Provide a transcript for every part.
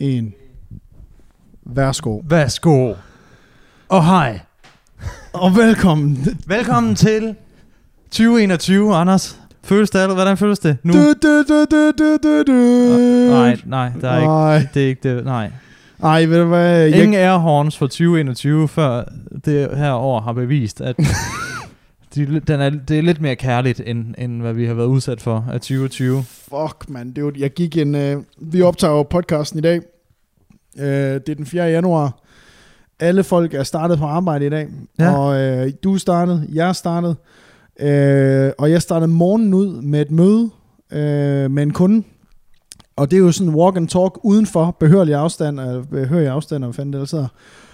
1. Værsgo. Værsgo. Og hej. Og velkommen. Velkommen til 2021, Anders. Føles det? Hvordan føles det nu? Du, du, du, du, du, du, du. Nej, nej, der er ikke, Nej. det er ikke det. Nej. Ej, ved du hvad? Jeg, Ingen airhorns for 2021, før det her år har bevist, at de, den er, det er lidt mere kærligt, end, end hvad vi har været udsat for af 2020. fuck, man. Det var, jeg gik en... Øh, vi optager jo podcasten i dag. Øh, det er den 4. januar. Alle folk er startet på arbejde i dag. Ja. Og øh, du er startet, jeg er startet. Øh, og jeg startede morgenen ud med et møde øh, med en kunde. Og det er jo sådan walk and talk udenfor, behørlig afstand, eller behørig afstand, eller hvad fanden det ellers hedder.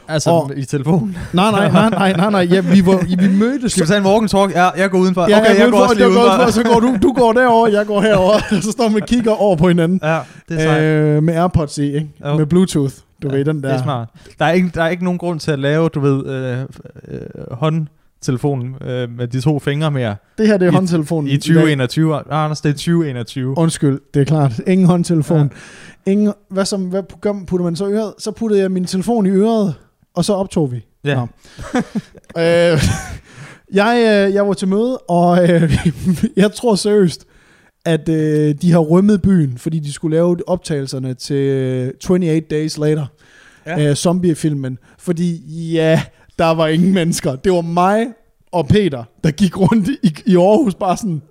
Altså Og- i telefonen. Nej, nej, nej, nej, nej, nej. Ja, vi, var, vi mødtes. Skal vi tage en walk and talk? Ja, jeg går udenfor. Ja, okay, jeg, går også lige jeg udenfor. udenfor, så går du, du går derover, jeg går herover, så står vi og kigger over på hinanden. Ja, det er sejt. Øh, med Airpods i, ikke? Jo. Med Bluetooth. Du Ja, ved, den der. Det er smart. Der er, ikke, der er ikke nogen grund til at lave, du ved, øh, øh, håndtelefonen øh, med de to fingre mere Det her, det er I- håndtelefonen. i dag. 2021. Ah, Anders, det er 2021. Undskyld, det er klart. Ingen håndtelefon. Ja. Ingen, hvad, som, hvad putter man så i øret? Så puttede jeg min telefon i øret, og så optog vi. Ja. Nå. øh, jeg, øh, jeg var til møde, og øh, jeg tror seriøst, at øh, de har rømmet byen, fordi de skulle lave optagelserne til øh, 28 Days Later, ja. øh, zombie-filmen. Fordi ja, der var ingen mennesker. Det var mig og Peter, der gik rundt i, i Aarhus bare sådan,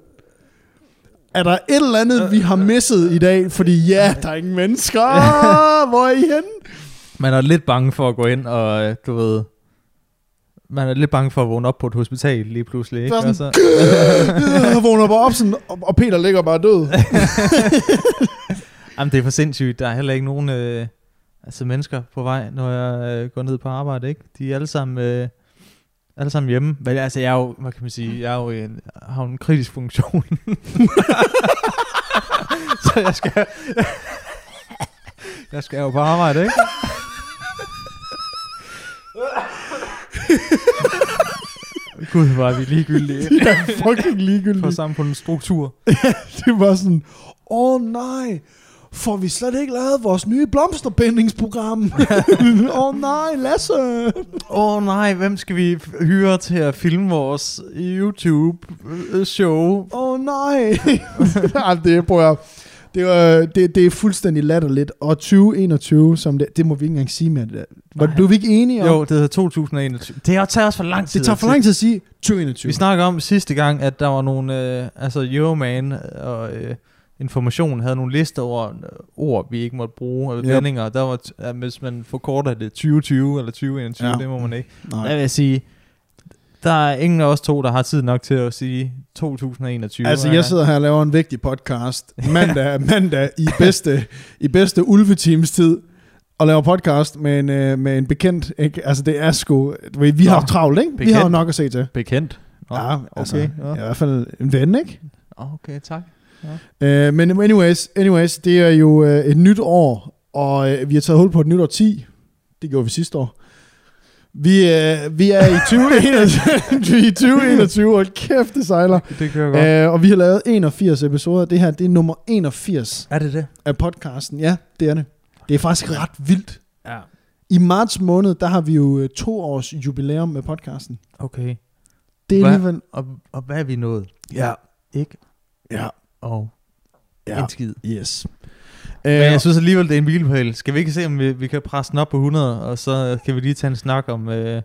er der et eller andet, vi har misset i dag? Fordi ja, der er ingen mennesker. Hvor er I henne? Man er lidt bange for at gå ind og, øh, du ved... Man er lidt bange for at vågne op på et hospital lige pludselig, ikke? Er sådan- Altså, Jeg vågner bare op sådan, og- og Peter ligger bare død. jamen, det er for sindssygt. Der er heller ikke nogen øh, altså mennesker på vej, når jeg øh, går ned på arbejde, ikke? De er alle sammen, øh, alle sammen hjemme. Men altså, jeg er jo, hvad kan man sige, jeg er jo en, har jo en kritisk funktion. Så jeg skal... jeg skal jo på arbejde, ikke? Gud, hvor er vi ligegyldige. Jeg er fucking ligegyldig. For sammen på en struktur. Det var sådan, åh oh, nej, får vi slet ikke lavet vores nye blomsterbindingsprogram? Åh oh, nej, Lasse. Åh oh, nej, hvem skal vi hyre til at filme vores YouTube-show? Åh oh, nej. Ej, det, prøv at, det, var, det, det er fuldstændig latterligt. Og 2021, som det, det må vi ikke engang sige mere. Det, var, Nej. blev vi ikke enige om? Jo, det hedder 2021. Det har taget os for lang tid. det tager for lang tid at sige 2021. Vi snakker om sidste gang, at der var nogle, øh, altså Euroman og øh, Information havde nogle lister over øh, ord, vi ikke måtte bruge, eller Yep. vendinger. Der var, at hvis man forkorter det 2020 eller 2021, Ja. det må man ikke. Nej. Jeg vil sige, der er ingen af os to, der har tid nok til at sige 2021. Altså, jeg sidder her og laver en vigtig podcast mandag, mandag i bedste, i bedste ulvetimes tid og laver podcast med en, øh, med en bekendt. Ikke? Altså, det er sgu... du ved, Vi Nå, har haft travlt, ikke? Vi bekendt. har jo nok at se til. Bekendt. Nå, Ja, okay. altså, ja. I hvert fald en ven, ikke? Okay, tak. Uh, men anyways, anyways, det er jo uh, et nyt år, og uh, vi har taget hul på et nyt år 10. Det gjorde vi sidste år. Vi, uh, vi er i 2021, vi er i 2021, hold kæft, det sejler. Det kører godt. Uh, og vi har lavet 81 episoder. Det her, det er nummer 81 er det det? af podcasten. Ja, det er det. Det er faktisk ret vildt. Ja. I marts måned, der har vi jo uh, to års jubilæum med podcasten. Okay. Det er Hvad? alligevel... Og, og hvad er vi nået? Ja, Ikke? ja, Og ja. en skid. Yes. Men jeg synes alligevel, det er en milepæl. Skal vi ikke se, om vi, vi kan presse den op på 100, og så kan vi lige tage en snak om, øh,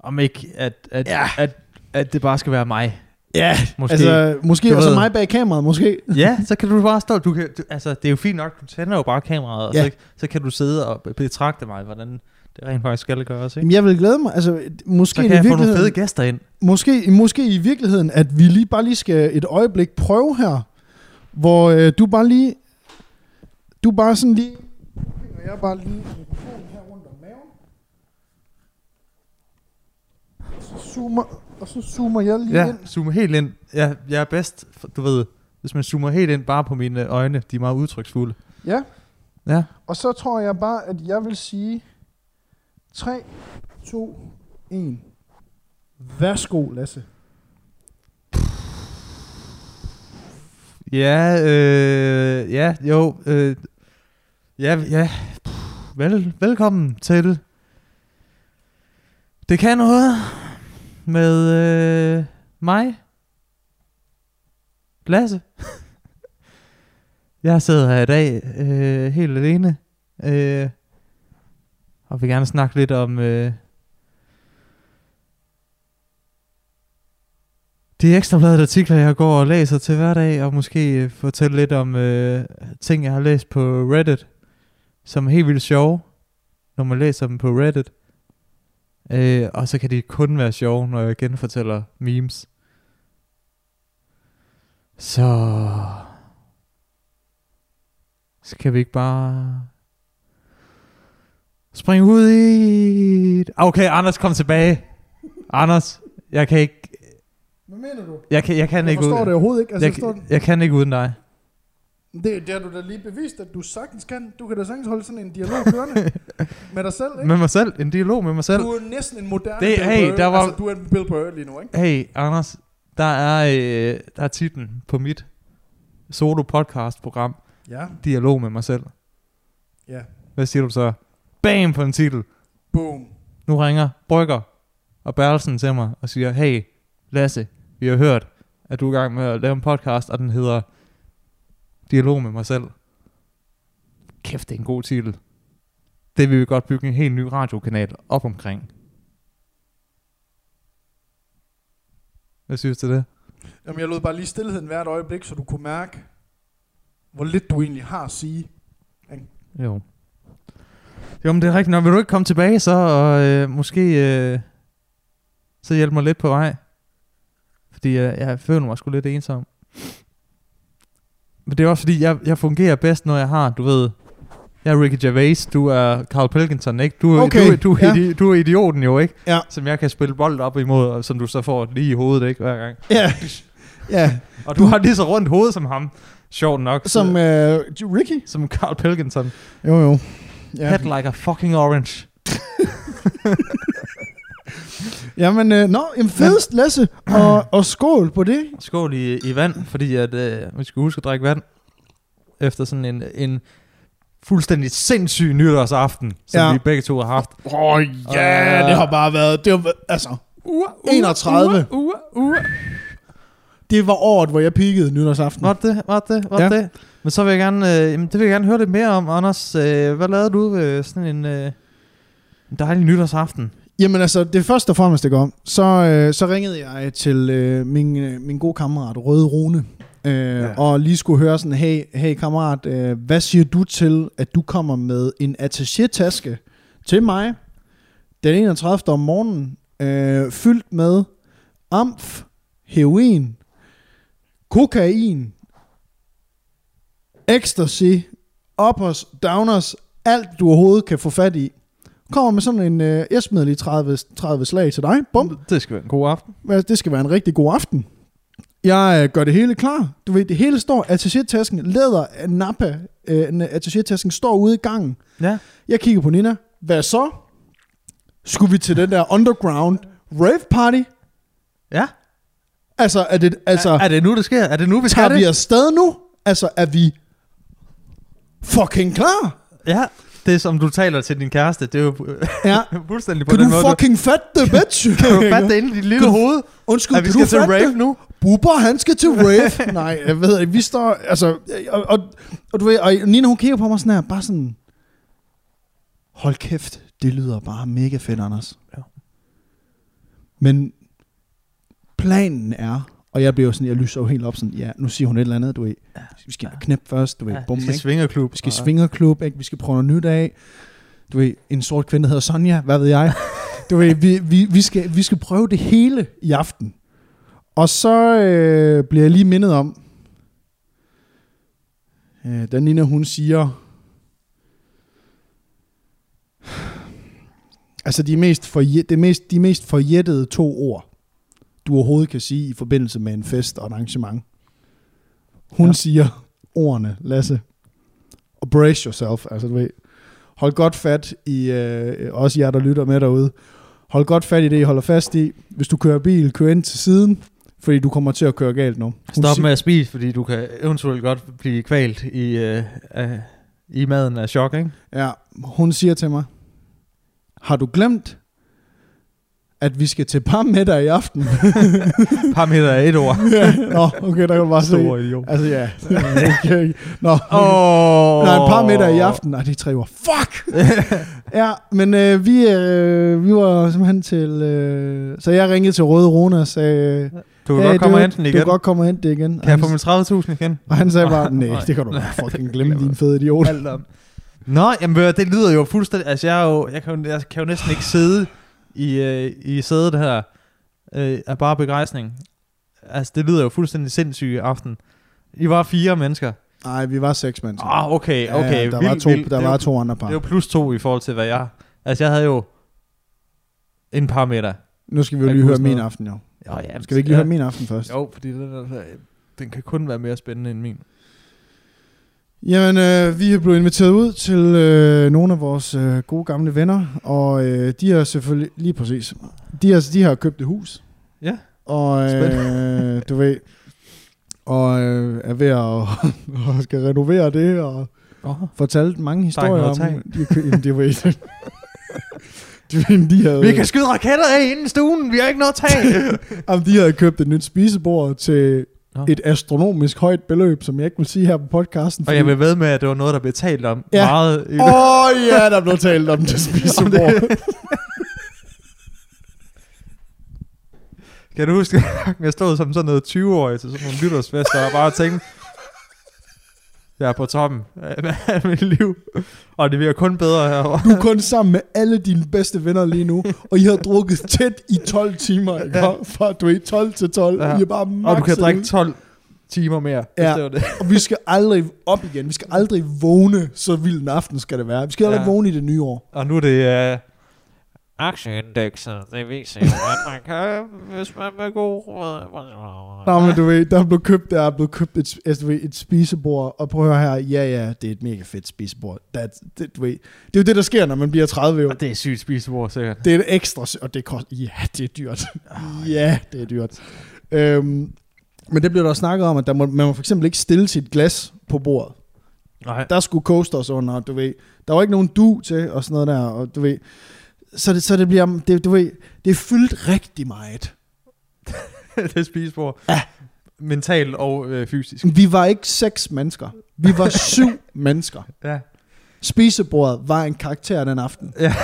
om ikke, at, at, Ja. at, at det bare skal være mig. ja, Måske. altså måske Du også ved- mig bag kameraet, måske. ja, så kan du bare stå. Du kan, du, altså, det er jo fint nok, du tænder jo bare kameraet, og Ja. så, så kan du sidde og betragte mig, hvordan det rent faktisk skal gøres. Ikke? Jamen, jeg vil glæde mig. Altså, måske Så i kan jeg få nogle fede gæster ind. måske, måske i virkeligheden, at vi lige bare lige skal et øjeblik prøve her, hvor øh, du bare lige, du bare sådan lige, og jeg bare lige mikrofonen her rundt om maven. Og så zoomer, og så zoomer jeg lige Ja, ind. zoome helt ind. Jeg, jeg er bedst, du ved, hvis man zoomer helt ind bare på mine øjne, de er meget udtryksfulde. Ja, Ja. og så tror jeg bare, at jeg vil sige 3, 2, 1. Værsgo, Lasse. Ja, øh, ja, jo, øh, ja, ja, vel, velkommen til Det kan noget med øh, mig, Lasse. Jeg sidder her i dag øh, helt alene, øh, og vil gerne snakke lidt om øh, de ekstrabladede artikler, jeg går og læser til hverdag, og måske fortælle lidt om øh, ting, jeg har læst på Reddit, som er helt vildt sjove, når man læser dem på Reddit. Øh, og så kan de kun være sjove, når jeg genfortæller memes. Så... Skal vi ikke bare... Springe ud i... Okay, Anders, kom tilbage. Anders, jeg kan ikke... Hvad mener du? Jeg kan, jeg kan Jeg ikke forstår uden, det overhovedet ikke. Altså, jeg, jeg, jeg, jeg kan ikke uden dig. Det, det har du da lige bevist, at du sagtens kan. Du kan da sagtens holde sådan en dialog kørende med dig selv, ikke? Med mig selv. En dialog med mig selv. Du er næsten en moderne Det- Bill hey, Burr. der var- Altså, du er en Bill Burr lige nu, ikke? Hey, Anders. Der er, øh, der er titlen på mit solo podcast program. Ja, Dialog med mig selv. ja. Hvad siger du så? Bam på en titel. Boom. Nu ringer Brygger og Berlsen til mig og siger, hey Lasse, vi har hørt, at du er i gang med at lave en podcast, og den hedder Dialog med mig selv. Kæft, det er en god titel. Det vil vi godt bygge en helt ny radiokanal op omkring. Hvad synes du det? Jamen, jeg lod bare lige stillheden hvert øjeblik, så du kunne mærke, hvor lidt du egentlig har at sige. Jo. Jo, men det er rigtigt. Når vil du ikke komme tilbage så, og øh, måske øh, så hjælpe mig lidt på vej? Fordi øh, jeg føler mig sgu lidt ensom. Men det er også fordi, jeg, jeg fungerer bedst, når jeg har, du ved... Jeg er Ricky Gervais, du er Carl Pilkington, ikke? Du, er- Okay, du, du, ja. idi, du er idioten jo, ikke? Ja. Som jeg kan spille bold op imod, og som du så får lige i hovedet, ikke? Hver gang. Ja. ja. Og du har lige så rundt hoved som ham. Sjovt nok. Som øh, Ricky? som Carl Pilkington. Jo, jo. Ja. Head like a fucking orange. Jamen, øh, nå, en fedest, Lasse. Og, og skål på det. Skål i, i vand, fordi at, øh, vi skal huske at drikke vand. Efter sådan en, en fuldstændig sindssyg nytårsaften, som Ja. vi begge to har haft. Åh, oh, ja, Øh. det har bare været, det har, været- altså, Ua, 31. Ua, ua, ua. det var året, hvor jeg peakede nytårsaften. Var det det? Var det? Var Ja. det? Men så vil jeg gerne, øh, jamen, det vil jeg gerne høre lidt mere om, Anders. Øh, hvad lavede du ved sådan en, øh, en dejlig nytårsaften? Jamen altså, det første og fremmest, det går, så, øh, så ringede jeg til øh, min, øh, min gode kammerat Røde Rune, øh, ja. Og lige skulle høre sådan, hey, hey kammerat, øh, hvad siger du til, at du kommer med en attaché-taske til mig den 31. om morgenen, øh, fyldt med amf, heroin, kokain, ecstasy, uppers, downers, alt du overhovedet kan få fat i. Kommer med sådan en øh, esmedelig 30, 30 slag til dig. Bum. Det skal være en god aften. Det skal være en rigtig god aften. Jeg øh, gør det hele klar. Du ved, det hele står, attaché-tasken, læder, øh, nappa, øh, attaché-tasken står ude i gangen. Ja. Jeg kigger på Nina. Hvad så? Skulle vi til den der underground rave party? Ja. Altså, er det, altså, er, er det nu, det sker? Er det nu, vi skal tager vi det? afsted nu? Altså, er vi fucking klar? Ja. Det som du taler til din kæreste. Det er jo Ja. fuldstændig på Kan den du måde. fucking fatte det, bitch? Kan du fatte det inde i dit lille Kan du- hoved? Undskyld, At vi kan skal du til rave det? nu? Bubber, han skal til rave. Nej, jeg ved ikke, vi står, altså, og, og, og du ved, og Nina, hun kigger på mig sådan her, bare sådan, hold kæft, det lyder bare mega fedt, Anders. Ja. Men planen er, og jeg bliver jo sådan, jeg lyser jo helt op sådan, ja, nu siger hun et eller andet, du ved, Ja. vi skal Ja. knæppe først, du ved, Ja, bum, vi skal ikke? svingerklub. Vi skal og- svingerklub, ikke? Vi skal prøve noget nyt af. Du ved, en sort kvinde, der hedder Sonja, hvad ved jeg. Du ved, vi, vi, vi, skal, vi skal prøve det hele i aften. Og så øh, bliver jeg lige mindet om, øh, da Nina hun siger, altså de mest, forje, det mest, de mest forjættede to ord, du overhovedet kan sige i forbindelse med en fest og et arrangement. Hun ja. Siger ordene, Lasse, og brace yourself, altså du ved, hold godt fat i, øh, også jer, der lytter med derude, hold godt fat i det, I holder fast i. Hvis du kører bil, kør ind til siden, fordi du kommer til at køre galt nu. Hun Stop med at spise, fordi du kan eventuelt godt blive kvalt i, øh, af, i maden af chok, ikke? Ja, hun siger til mig, har du glemt, at vi skal til parmiddag i aften? Parameter er et ord. ja, nå, okay, der kan du bare se. Stor idiot. Altså ja, okay. Nå, er et par middag i aften. Nej, de tre var fuck! ja, men øh, vi, øh, vi var simpelthen til... Øh, så jeg ringede til Røde Rune og sagde... Du kan "Hey, godt komme og hente den Du igen. kan godt komme og hente det igen. Kan jeg Og få han- min 30.000 igen? Og han sagde bare, Nej. nej, det kan du bare fucking glemme, din fede idiot. Alt om. Nå, jamen du, det lyder jo fuldstændig... Altså, jeg, er jo, jeg, kan, jo, jeg kan jo næsten ikke sidde i, øh, i sædet her øh, af bare begejstring. Altså, det lyder jo fuldstændig sindssygt i aften. I var fire mennesker. Nej, vi var seks mennesker. Ah, okay, okay. Ja, der vildt, var to, vildt. der det var var, to andre par. Det var plus to i forhold til, hvad jeg... Altså, jeg havde jo en par meter. Nu skal vi jo lige høre min noget. aften, jo. Jo, ja, Skal vi ikke lige høre min aften først? Jo, fordi den, der, den kan kun være mere spændende end min. Jamen, øh, vi er blevet inviteret ud til øh, nogle af vores øh, gode gamle venner, og øh, de har selvfølgelig, lige præcis, de har, de har købt et hus. Ja. Og øh, du ved, og øh, er ved at og skal renovere det, og Oh. fortalt mange historier noget om, tag. de, kø- jamen, det ved de, ved, de, havde, Vi kan skyde raketter af inde i stuen, vi har ikke noget tag. jamen, de havde købt et nyt spisebord til Nå. et astronomisk højt beløb, som jeg ikke vil sige her på podcasten. Og jeg vil ved med, at det var noget, der blev talt om Ja. meget. Åh oh, ja, der blev talt om det spisebord. Kan du huske, at jeg stod som sådan noget 20-årig til sådan nogle nytårsfester og bare tænkte, jeg er på toppen af mit liv, og det bliver kun bedre herovre. Du er kun sammen med alle dine bedste venner lige nu, og I har drukket tæt i 12 timer, ikke? Ja. Fra du er 12 til 12, Ja. I er bare Og du kan drikke ud. 12 timer mere, Ja. det var det. Og vi skal aldrig op igen. Vi skal aldrig vågne, så vild en aften skal det være. Vi skal aldrig ja. vågne i det nye år. Og nu er det... Uh, Aktieindekset, det viser jo, at man kan, hvis man vil god Nå, men du ved, der er blevet købt, der er blevet købt et, altså, du ved, et spisebord, og prøv at høre her, ja, ja, det er et mega fedt spisebord. That, det, du ved, det er jo det, der sker, når man bliver 30 år. og det er sygt spisebord, sikkert. Det er et ekstra, og det koster, ja, det er dyrt. ja, det er dyrt. Øhm, men det blev der snakket om, at der må, man må for eksempel ikke stille sit glas på bordet. Nej. Der skulle coasters under, du ved. Der var ikke nogen du til, og sådan noget der, og du ved. Så det, så det bliver, det, du ved, det er fyldt rigtig meget. det spisebord. Ja. Mentalt og øh, fysisk. Vi var ikke seks mennesker. Vi var syv mennesker. Ja. Spisebordet var en karakter den aften. Ja.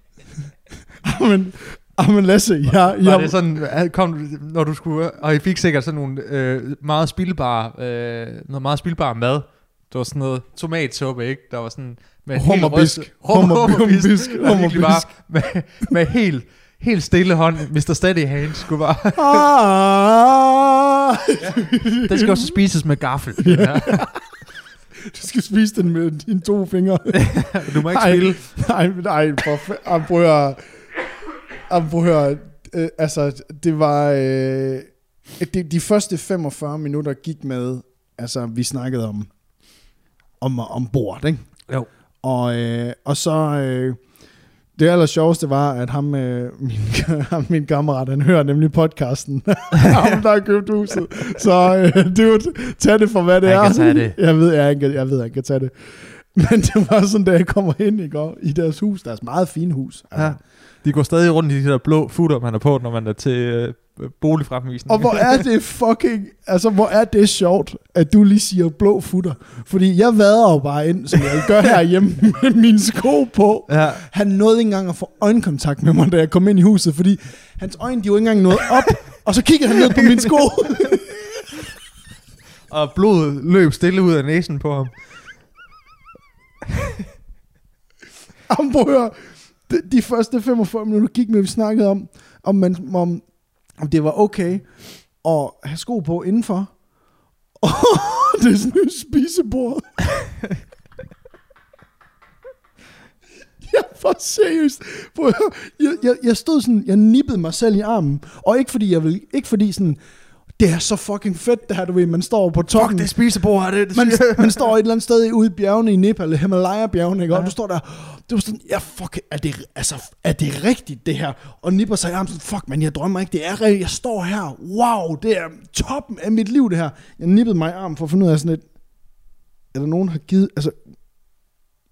men, men Lasse, jeg, Var jeg, det sådan, kom, når du skulle, og I fik sikkert sådan nogle øh, meget spildbare, øh, noget meget spildbare mad. Det var sådan noget tomatsuppe, ikke? Der var sådan med Hummerbisk. Hummer- hummerbisk. hummerbisk. Bare Hummerbisk. med, med helt, helt stille hånd. Mr. Steady Hand skulle bare... ah, Den skal også spises med gaffel. Ja. du skal spise den med dine to fingre. Du må ikke spille. nej, nej, for Ej, prøv at prøv at. Øh, altså, det var... Øh, de, de første 45 minutter gik med... Altså, vi snakkede om... Om, om bord, ikke? Jo. Og, øh, og så... Øh, det aller sjoveste var, at ham, øh, min, ham, min kammerat, han hører nemlig podcasten. ham, der har købt huset. Så øh, dude, tag det for, hvad det Han er. kan tage det. Jeg ved, jeg, jeg, jeg ved, han kan tage det. Men det var sådan, da jeg kommer ind i går, i deres hus, deres meget fine hus. Altså. Ja. De går stadig rundt i de der blå futter, man er på, når man er til øh, boligfremvisning. Og hvor er det fucking, altså hvor er det sjovt, at du lige siger blå futter. Fordi jeg vader jo bare ind, som jeg gør herhjemme, med mine sko på. Ja, Han nåede ikke engang at få øjenkontakt med mig, da jeg kom ind i huset, fordi hans øjne, de var ikke engang nået op, og så kiggede han ned på mine sko. og blodet løb stille ud af næsen på ham. Jamen, prøv at høre. De, de første 45 minutter gik med, vi snakkede om, om, man, om, om det var okay at have sko på indenfor. Og det er sådan et spisebord. Jeg var seriøst. Jeg, jeg, jeg stod sådan, jeg nippede mig selv i armen. Og ikke fordi jeg vil, ikke fordi sådan, det er så fucking fedt det her, du ved, man står på toppen. Fuck, det spisebord er det. det Man, man står et eller andet sted ude i bjergene i Nepal, Himalaya-bjergene, ikke? Og Ja. du står der, du er sådan, ja, fuck, er det, altså, er det rigtigt, det her? Og nipper sig i armen sådan, fuck, man, jeg drømmer ikke, det er rigtigt, jeg står her, wow, det er toppen af mit liv, det her. Jeg nippede mig i armen for at finde ud af sådan et, er der nogen, der har givet, altså,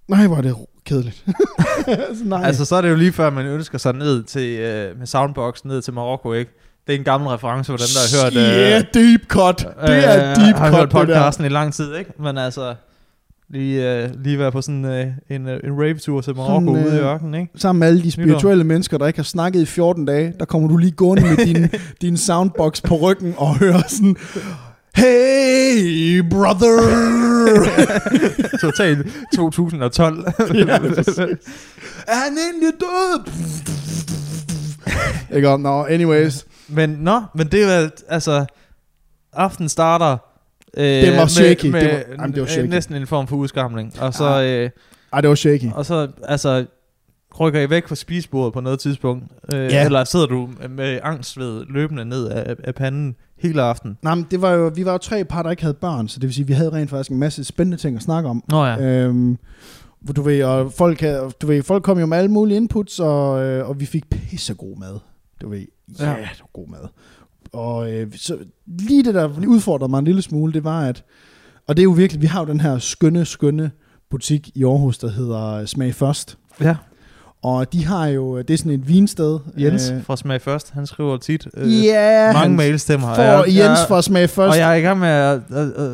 Nej, hvor er det kedeligt. altså, nej. Altså, så er det jo lige før, man ønsker sig ned til, øh, med soundbox ned til Marokko, ikke? Det er en gammel reference for dem, der har hørt... Øh, Yeah, deep cut. Det er deep har cut, hørt podcasten i lang tid, ikke? Men altså, lige, øh, lige være på sådan øh, en, øh, en rave-tur til Marokko Sådan, ude i øh, ørkenen, ikke? Sammen med alle de spirituelle mennesker, der ikke har snakket i 14 dage, der kommer du lige gående med din, din soundbox på ryggen og hører sådan, Hey, brother! Totalt 2012. Ja, præcis. er han egentlig død? ikke om, no, anyways. Men nå, men det er altså, aften starter... Øh, Det var shaky. Med, Det med var- jamen, det var øh, shaky. næsten en form for udskamling. Og så, Ah. øh, Ej, det var shaky. og så altså, rykker I væk fra spisebordet på noget tidspunkt? Øh, Ja. Eller sidder du med angst ved løbende ned af, af panden hele aften? Nej, men det var jo, vi var jo tre par, der ikke havde børn, så det vil sige, vi havde rent faktisk en masse spændende ting at snakke om. Nå ja. Øhm, du ved, og folk, havde, du ved, folk kom jo med alle mulige inputs, og, øh, og vi fik pissegod mad. Du ved, ja, Ja. det var god mad. Og øh, så lige det, der udfordrede mig en lille smule, det var, at, og det er jo virkelig, vi har jo den her skønne, skønne butik i Aarhus, der hedder Smag Først. ja. Og de har jo, det er sådan et vinsted. Jens Øh, fra Smag Først, han skriver tit øh, Ja, mange mails til mig. og jeg- Jens jeg- fra Smag Først. Og jeg er i gang med at... Øh, øh,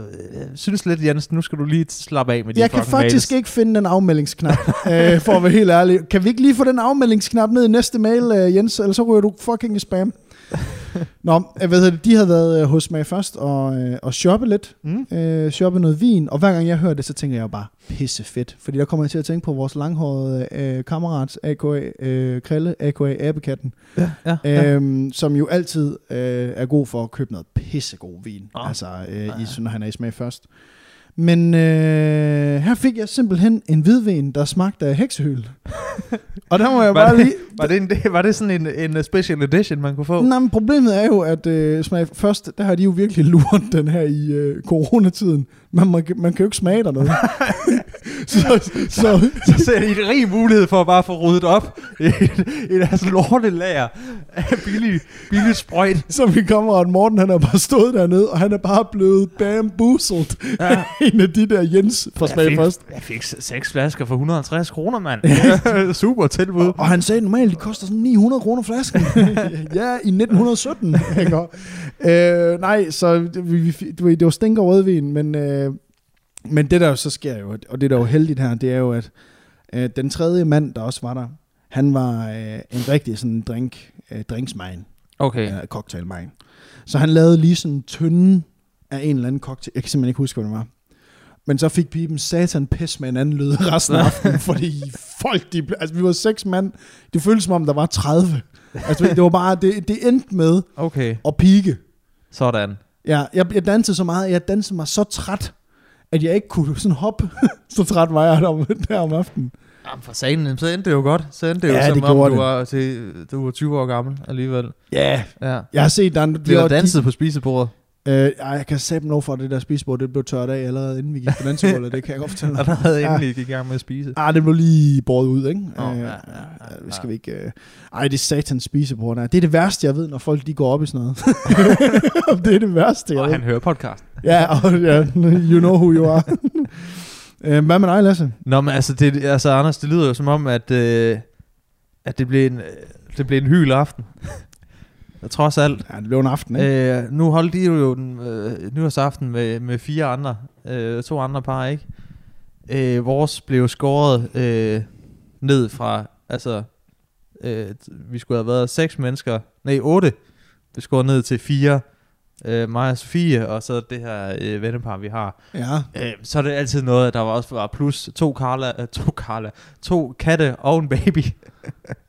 synes lidt, Jens, nu skal du lige slappe af med de Jeg kan faktisk mails. ikke finde den afmeldingsknap, øh, for at være helt ærlig. Kan vi ikke lige få den afmeldingsknap ned i næste mail, øh, Jens? Ellers så ryger du fucking i spam. Nå, jeg ved det, de havde været øh, hos mig først og, øh, og shoppe lidt. Mm. Øh, shoppe noget vin. Og hver gang jeg hører det, så tænker jeg bare, pisse fedt. Fordi der kommer jeg til at tænke på vores langhårede øh, kammerat, a.k.a. Øh, Krille, a.k.a. Abekatten. Ja, ja, ja. Øhm, som jo altid øh, er god for at købe noget pissegod vin. Nå. Altså, øh, Ja. i, når han er i smag først. Men øh, her fik jeg simpelthen en hvidvin, der smagte af heksehyl. og der må jeg Var bare det- lige... Var det, en, var det sådan en, en special edition, man kunne få? Nej, men problemet er jo, at øh, smag først, der har de jo virkelig luret den her i øh, coronatiden. Man, man, man kan jo ikke smage der noget. så, så, Så ser de en rig mulighed for at bare få ryddet op i, i deres lortelager af billig, billig sprøjt. så min kammerat Morten, han er bare stået dernede, og han er bare blevet bamboozled. Ja. en af de der Jens fra smag fik, først. jeg fik seks flasker for 150 kroner, mand. Super tilbud. Og han sagde, normalt de koster sådan 900 kroner flasken. ja, i 1917. øh, nej, så vi, vi- du ved, det var stinker rødvin, men, øh, men det der jo så sker jo, og det der er jo heldigt her, det er jo, at øh, den tredje mand, der også var der, han var øh, en rigtig sådan drink, øh, drinksmine, Okay. øh, cocktailmine. Så han lavede lige sådan en tynde af en eller anden cocktail. Jeg kan simpelthen ikke huske, hvad det var. Men så fik pipen satan pis med en anden lyd resten af aftenen, fordi folk, de, altså vi var seks mand, det føltes som om, der var 30. Altså det var bare, det, det endte med Okay. at pike. Sådan. Ja, jeg, jeg dansede så meget, jeg dansede mig så træt, at jeg ikke kunne sådan hoppe. så træt var jeg der, der om aftenen. Jamen for sagen, så endte det jo godt. Så endte det jo Ja, som det om, du det. var, til, du var 20 år gammel alligevel. Ja, Ja. jeg har set, der, er- der de- danset på spisebordet? Øh, ej, jeg kan sætte lov for, det der spisebord, det blev tørt af allerede inden vi gik på dansegulvet, det kan jeg godt fortælle dig. Allerede Ja. endelig gik i gang med at spise. Ah, det blev lige båret ud, ikke? Nå, Øh, ja, ja, ja, det skal ja. vi ikke... Øh... Ej, det er satans spisebord. der. Det er det værste, jeg ved, når folk de går op i sådan noget. det er det værste, jeg Og ved. han hører podcast. Ja, og, ja, you know who you are. øh, hvad med dig, Lasse? Nå, men altså, det, altså Anders, det lyder jo som om, at, øh, at det blev en, øh, det blev en hyl aften. Trods alt. Ja, det blev en aften, ikke? Øh, nu holdt de jo den øh, nyårsaften med, med fire andre, øh, to andre par, ikke? Øh, vores blev skåret øh, ned fra, altså, øh, vi skulle have været seks mennesker, nej, otte, det skåret ned til fire, øh, mig og Sofie, og så det her øh, vennepar, vi har. Ja. Øh, så er det altid noget, der var også var plus to Carla, øh, to Carla, to katte og en baby.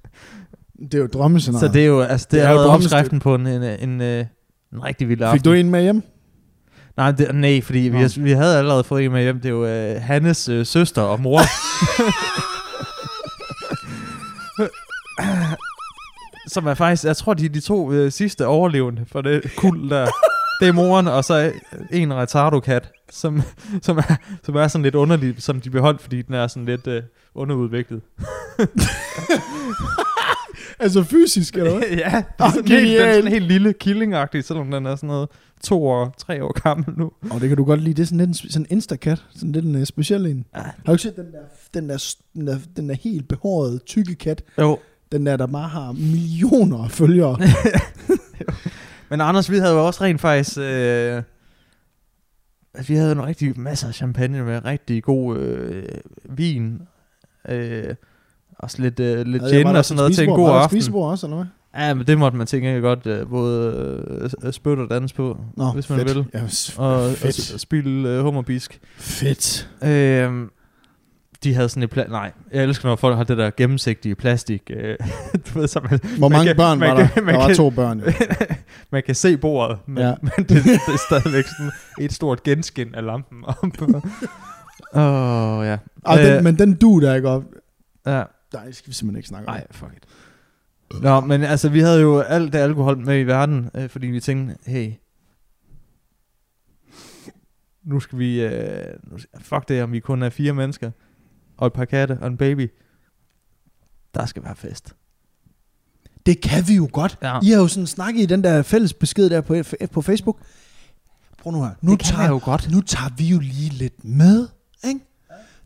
Det er jo drømmescenarie. Så det er jo, altså, det, Det er er jo opskriften på en, en, en, øh, en rigtig vild aften. Fik du en med hjem? Nej, det, nej fordi vi, Nå. vi havde allerede fået en med hjem. Det er jo øh, Hannes øh, søster og mor. Som er faktisk, jeg tror, de er de to øh, sidste overlevende for det kul der. Det er moren, og så en retardo-kat, som, som, er, som er sådan lidt underlig, som de beholdt, fordi den er sådan lidt øh, underudviklet. Altså fysisk, eller hvad? ja, det Ah, er sådan, helt, den er sådan helt lille killingagtig, selvom den er sådan noget to år, tre år gammel nu. Og det kan du godt lide. Det er sådan lidt en, sådan en instakat. Sådan lidt en uh, speciel en. Ja. Har du ikke set den der, den der, den der, den der helt behårede, tykke kat? Jo, Den der, der bare har millioner af følgere. Men Anders, vi havde jo også rent faktisk... Øh, vi havde en rigtig masser af champagne med rigtig god øh, vin. Øh, også lidt, øh, lidt Var gin og sådan noget til en god aften. spisebord også, eller hvad? Ja, men det måtte man tænke godt øh, både øh, spytte og danse på, Nå, hvis man fedt. vil. Ja, Og, og fedt. s- spille øh, hummerbisk. Fedt. Øh, de havde sådan et pla- Nej, jeg elsker, når folk har det der gennemsigtige plastik. Øh, du ved, så man, Hvor Man mange kan- børn man var kan- der? man Der var kan- to børn, jo. man kan se bordet, men, Ja. ja. men det, det er stadigvæk sådan et stort genskin af lampen. Åh, oh, ja. Den, Øh, men den du der ikke op. ja. Nej, det skal vi simpelthen ikke snakke om. Nej, fuck it. Nå, men altså, vi havde jo alt det alkohol med i verden, øh, fordi vi tænkte, hey, nu skal vi, øh, nu, fuck det, om vi kun er fire mennesker, og et par katte og en baby. Der skal være fest. Det kan vi jo godt. Ja. I har jo sådan snakket i den der fælles besked der på, på Facebook. Prøv nu her. Nu det kan tager, jeg jo godt. nu tager vi jo lige lidt med, ikke?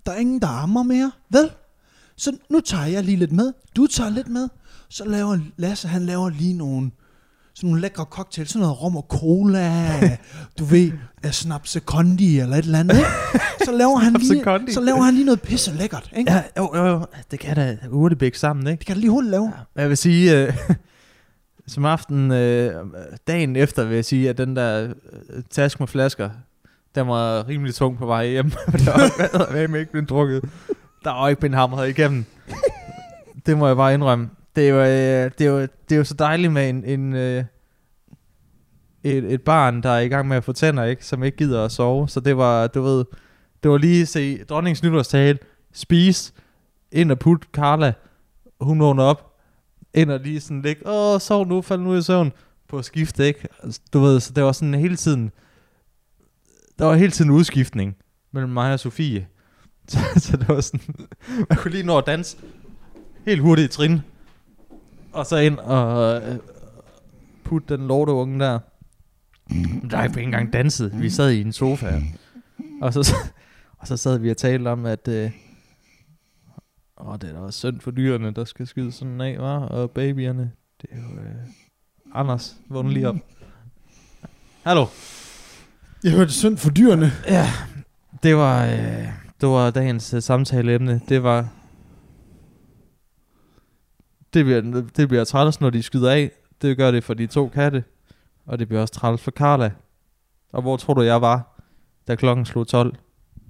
Der er ingen, der ammer mere, vel? Så nu tager jeg lige lidt med. Du tager lidt med. Så laver Lasse, han laver lige nogle, sådan nogle lækre cocktails. Sådan noget rom og cola. du ved, af snaps kondi eller et eller andet, ikke? Så laver han lige, Kondi. så laver han lige noget pisse lækkert, ikke? Ja, jo, jo, jo. Det kan da hurtigt sammen, ikke? Det kan du lige hurtigt lave. Ja, jeg vil sige, øh, som aften, øh, dagen efter vil jeg sige, at den der øh, taske med flasker, den var rimelig tung på vej hjem. der var med ikke blevet drukket. Der var ikke blevet hamret igennem. det må jeg bare indrømme. Det er jo, øh, det er jo, det er jo så dejligt med en, en øh, et, et barn, der er i gang med at få tænder, ikke? som ikke gider at sove. Så det var, du ved, det var lige at se dronningens nytårstale, spise, ind og putte Carla, hun vågner op, ind og lige sådan ligge, åh, sov nu, fald nu i søvn, på skift, ikke? Altså, Du ved, så det var sådan hele tiden, der var hele tiden udskiftning mellem mig og Sofie. Så, så det var sådan, man kunne lige nå at danse helt hurtigt i trin, og så ind og øh, putte den lorteunge der. Men Der er ikke engang danset. Vi sad i en sofa. Og så, og så sad vi og talte om, at øh, åh, det er da også synd for dyrene, der skal skyde sådan af, var Og babyerne. Det er jo... Øh, Anders, vågn lige op. Hallo. Jeg hørte synd for dyrene. Ja, det var, øh, det var dagens øh, samtaleemne. Det var... Det bliver, det bliver træls, når de skyder af. Det gør det for de to katte. Og det bliver også træls for Carla. Og hvor tror du, jeg var, da klokken slog 12?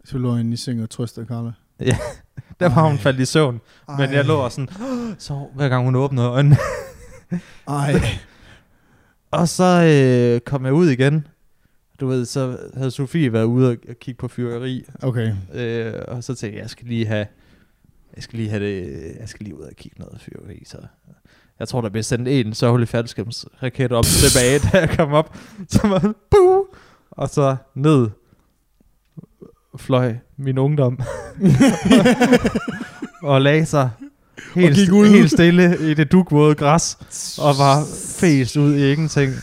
Så lå jeg inde i seng og trøste Carla. Der var hun Ej. faldt i søvn. Men jeg lå og sådan, så hver gang hun åbnede øjnene. Ej. Og så øh, kom jeg ud igen. Du ved, så havde Sofie været ude og og kigge på fyrværkeri. Okay. Øh, og så tænkte jeg, jeg skal lige have, jeg skal lige have det, jeg skal lige ud og kigge noget fyrværkeri. Så jeg tror, der bliver sendt en sørgelig faldskabsraket op tilbage, da jeg kom op. Så var buh! Og så ned fløj min ungdom. og lagde sig helt, gik ud. helt stille i det dugvåde græs. Og var fæst ud i ingenting.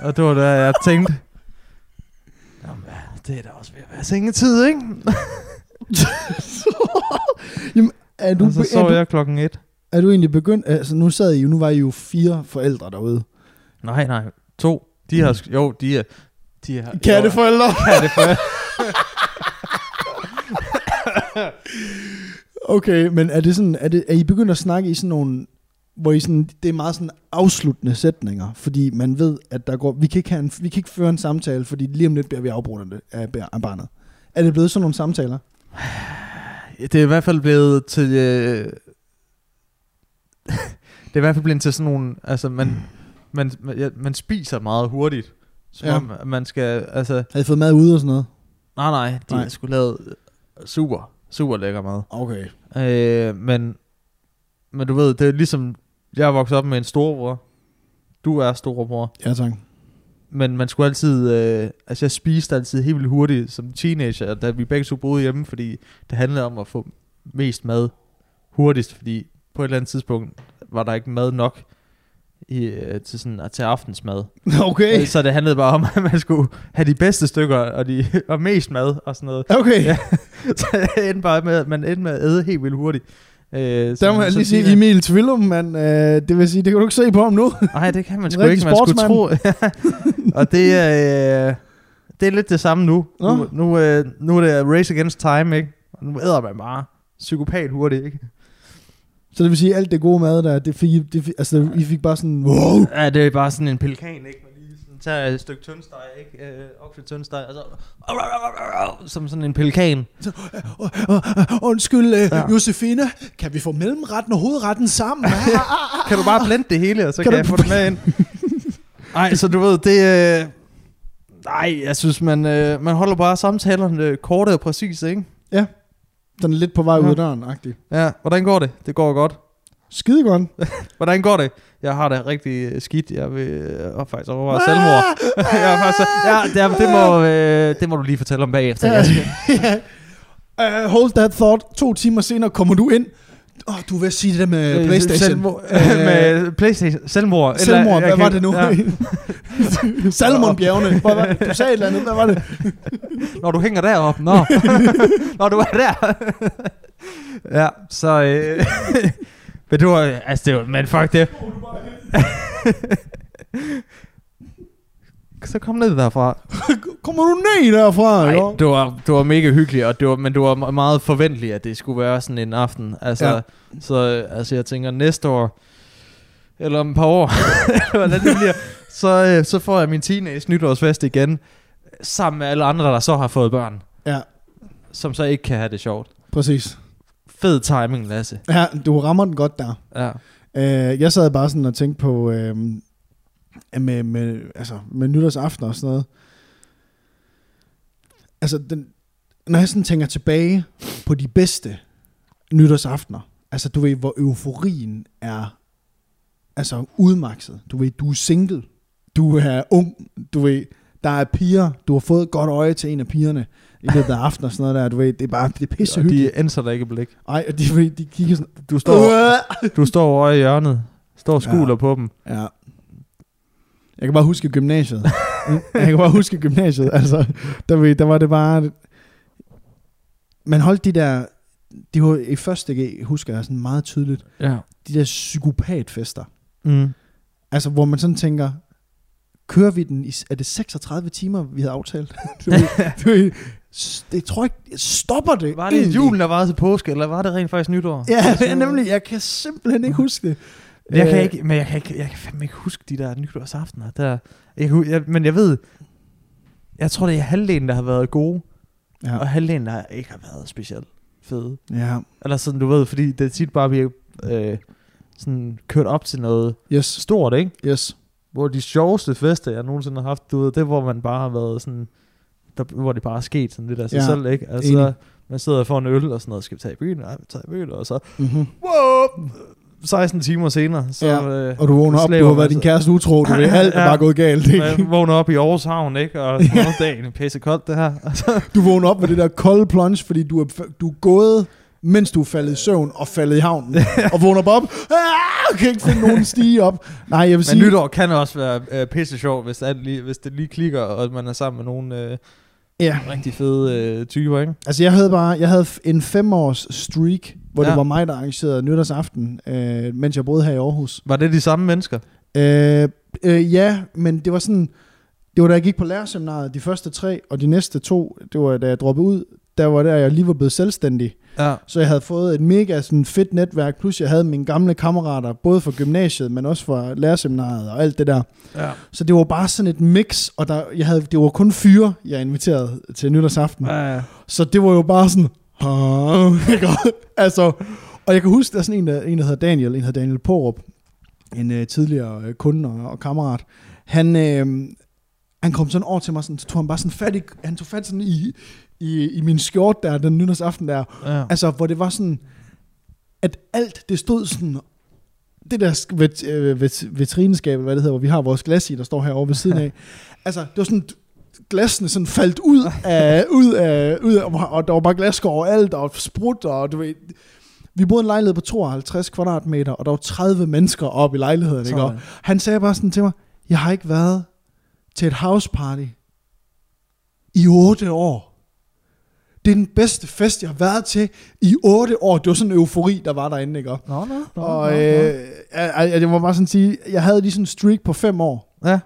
Og det var da jeg tænkte, det er da også ved at være sengetid, ikke? Jamen, er du, og så er, sov du, jeg klokken et. er du egentlig begyndt... Altså, nu sad I jo... Nu var I jo fire forældre derude. Nej, nej. To. De har... sk- Jo, de er... De er Katteforældre. Jo, katteforældre. Okay, men er det sådan... Er, det, er I begyndt at snakke i sådan nogle... Hvor I sådan, det er meget sådan afsluttende sætninger, fordi man ved, at der går, vi, kan ikke have en, vi kan ikke føre en samtale, fordi lige om lidt bliver vi afbrudt af, af, barnet. Er det blevet sådan nogle samtaler? det er i hvert fald blevet til... Øh... det er i hvert fald blevet til sådan nogle... Altså, man, man, man, ja, man spiser meget hurtigt. Som Ja. om man skal... Altså, Har I fået mad ude og sådan noget? nej, nej. De Nej. sgu lavet super, super lækker mad. Okay. Øh, men, men du ved, det er ligesom, jeg er vokset op med en storebror. Du er storebror. Ja, tak. Men man skulle altid, øh, altså jeg spiste altid helt vildt hurtigt som teenager, da vi begge to boede hjemme, fordi det handlede om at få mest mad hurtigst, fordi på et eller andet tidspunkt var der ikke mad nok i, øh, til, sådan, til aftensmad. Okay. Så det handlede bare om, at man skulle have de bedste stykker og, de, og mest mad og sådan noget. Okay. Ja. Så det endte bare med, at man endte med at æde helt vildt hurtigt. Øh, Der må jeg lige sige, Emil Tvillum, man, øh, det vil sige, det kan du ikke se på ham nu. Nej, det kan man sgu ikke. Man skulle tro. og det er, øh, det er lidt det samme nu. Nå. Nu, nu, øh, nu er det race against time, ikke? Og nu æder man bare psykopat hurtigt, ikke? Så det vil sige, alt det gode mad der, det fik, det fik, altså, I fik bare sådan, wow. Ja, det er bare sådan en pelikan, ikke? Tager et stykke tyndsteg, ikke? Øh, okse tyndsteg, og så... Som sådan en pelikan. Uh, uh, uh, undskyld, uh, Ja. ja. Josefine, kan vi få mellemretten og hovedretten sammen? Kan du bare blende det hele, og så Kan kan, jeg få det med ind? Nej, så du ved, det... Øh, nej, jeg synes, man, øh, man holder bare samtalerne øh, korte og præcise, ikke? Den er lidt på vej ud Ja. af døren, agtig. Ja, hvordan går det? Det går godt. Skide godt. Hvordan går det? Jeg har det rigtig øh, skidt. Jeg vil øh, og faktisk overveje selvmord. jeg faktisk, ja, det, det, må, øh, det må du lige fortælle om bagefter. Skal, uh, hold that thought. To timer senere kommer du ind. Oh, du vil sige det der med Playstation. Selvmord, øh, med Playstation. Selvmord. Selvmord, jeg hvad kan- var det nu? Ja. Ja. Salmonbjergene. Hvad var, du sagde et eller andet, hvad var det? Når du hænger deroppe. Nå. Når du er der. ja, så... Øh, men du var... Altså, det var... Men fuck det. så kom ned derfra. Kommer du ned derfra? Nej, det var, det var mega hyggeligt, og det var, men det var me- meget forventeligt, at det skulle være sådan en aften. Altså, Ja. så altså, jeg tænker, næste år, eller om et par år, hvordan det bliver, så, øh, så får jeg min teenage nytårsfest igen, sammen med alle andre, der så har fået børn, Ja, som så ikke kan have det sjovt. præcis. Fed timing, Lasse. Ja, du rammer den godt der. Ja. Uh, jeg sad bare sådan og tænkte på, uh, med, med, altså, med nytårsaften og sådan noget. Altså, den, når jeg sådan tænker tilbage på de bedste nytårsaftener, altså du ved, hvor euforien er altså udmakset. Du ved, du er single, du er ung, du ved, der er piger, du har fået et godt øje til en af pigerne i løbet af aftenen og sådan noget der, du ved, det er bare, det er pisse Og de ændrer dig ikke blik. Ej, og de, de kigger sådan, Du står, du står over i hjørnet, står og skuler Ja. på dem. Ja. Jeg kan bare huske gymnasiet. jeg kan bare huske gymnasiet. Altså, der, ved- der var det bare... Man holdt de der... Det var i første G, husker jeg sådan meget tydeligt. Ja. De der psykopatfester. Mm. Altså, hvor man sådan tænker... Kører vi den i... Er det 36 timer, vi havde aftalt? du du det tror jeg ikke... Stopper det Var det egentlig? julen, der var til påske, eller var det rent faktisk nytår? Ja, det er nemlig. Jeg kan simpelthen ikke huske det. Jeg kan Øh, ikke, men jeg kan, ikke, jeg kan fandme ikke huske de der nytårsaftener. Der, jeg, jeg, men jeg ved, jeg tror, det er halvdelen, der har været gode, ja. og halvdelen, der ikke har været specielt fede. ja. Eller sådan, du ved, fordi det tit bare bliver øh, sådan kørt op til noget Yes. stort, ikke? Yes. Hvor de sjoveste fester, jeg nogensinde har haft, du ved, det hvor man bare har været sådan, der, hvor det bare er sket sådan lidt af sig Ja, ja, selv, ikke? Altså, enig. man sidder og får en øl og sådan noget, skal vi tage i byen? Nej, vi tager i byen, og så, Mm-hmm. wow, 16 timer senere, så... Ja, øh, Og du vågner op, du har været din kæreste utro, du ved, alt er Ja. bare gået galt. Ikke? Jeg vågner op i Aarhus Havn, ikke? Og noget dagen er pisse koldt, det her. Du vågner op med det der kolde plunge, fordi du er, du er gået, mens du er faldet i søvn og faldet i havnen. og vågner bare op, ah, kan ikke finde nogen stige op. Nej, jeg vil men sige, nytår kan også være øh, pisse sjov, hvis, alt lige, hvis det lige klikker, og man er sammen med nogle øh, ja, rigtig fede øh, typer, ikke? altså jeg havde bare, jeg havde en fem års streak, hvor ja. det var mig, der arrangerede nytårsaften, øh, mens jeg boede her i Aarhus. Var det de samme mennesker? Øh, øh, ja, men det var sådan, det var da jeg gik på lærerseminaret, de første tre, og de næste to, det var da jeg droppede ud, der var der, jeg lige var blevet selvstændig. Ja. Så jeg havde fået et mega sådan, fedt netværk, plus jeg havde mine gamle kammerater, både fra gymnasiet, men også fra lærerseminaret og alt det der. ja. Så det var bare sådan et mix, og der, jeg havde, det var kun fyre, jeg inviterede til nytårsaften. ja. Så det var jo bare sådan, ikke? altså, og jeg kan huske, der er sådan en, der, en, der hedder Daniel, en der hedder Daniel Porup, en øh, tidligere øh, kunde og, og kammerat. Han, øh, han kom sådan over til mig, sådan, så tog han bare sådan fat i, han tog fat sådan i, i, i min skjort der, den nytårsaften der, ja. Altså, hvor det var sådan, at alt det stod sådan, det der vet, øh, vet, vitrineskab, hvad det hedder, hvor vi har vores glas i, der står herovre ved siden af. altså, det var sådan, glasene sådan faldt ud af, ud af, ud af og der var bare glasskår overalt, og sprut, og du ved, Vi boede i en lejlighed på 52 kvadratmeter, og der var 30 mennesker oppe i lejligheden. Ikke? Og han sagde bare sådan til mig, jeg har ikke været til et house party i 8 år. Det er den bedste fest, jeg har været til i 8 år. Det var sådan en eufori, der var derinde, ikke? Nå, nå, nå, Og nå, øh, jeg, jeg, jeg må bare sådan sige, jeg havde lige sådan en streak på 5 år. Ja,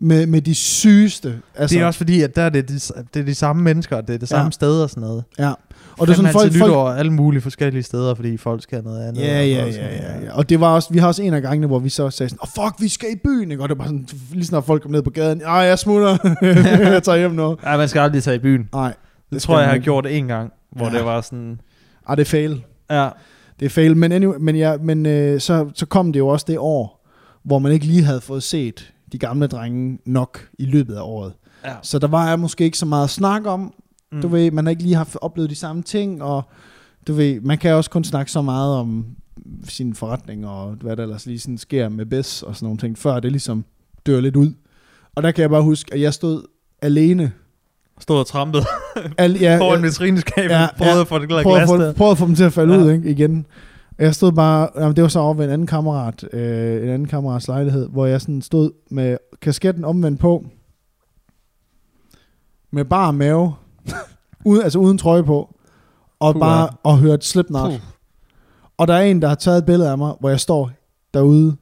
med, med de sygeste. Altså, det er også fordi, at der er det, de, det er de samme mennesker, det er det samme Ja. sted og sådan noget. Ja. Og det er sådan folk, folk, nytår alle mulige forskellige steder, fordi folk skal have noget andet. Ja, og ja, ja, ja, ja. Og det var også, vi har også en af gangene, hvor vi så sagde sådan, åh oh, fuck, vi skal i byen, ikke? Og det var sådan, lige snart folk kom ned på gaden, ej, jeg smutter, jeg tager hjem nu. Ja, man skal aldrig tage i byen. Nej, Det, tror jeg, jeg har gjort en gang, hvor Ja. det var sådan... ej, det er fail. Ja, Det er fail, men, anyway, men, ja, men øh, så, så kom det jo også det år, hvor man ikke lige havde fået set de gamle drenge nok i løbet af året. ja. Så der var jeg måske ikke så meget at snakke om. Mm. Du ved, man har ikke lige haft oplevet de samme ting, og du ved, man kan også kun snakke så meget om sin forretning, og hvad der ellers lige sådan sker med BES og sådan nogle ting, før det ligesom dør lidt ud. Og der kan jeg bare huske, at jeg stod alene. Stod og trampede Al, ja, foran jeg, vitrineskabet, Ja, ja, prøvede ja. at få det prøvede, glas få, der. prøvede at få dem til at falde Ja. ud ikke, igen. Jeg stod bare, jamen, det var så over ved en anden kammerat, øh, en anden kammerats lejlighed, hvor jeg sådan stod med kasketten omvendt på, med bare mave, uden, altså uden trøje på, og Puha. bare og hørt Slipknot. Puh. Og der er en, der har taget et billede af mig, hvor jeg står derude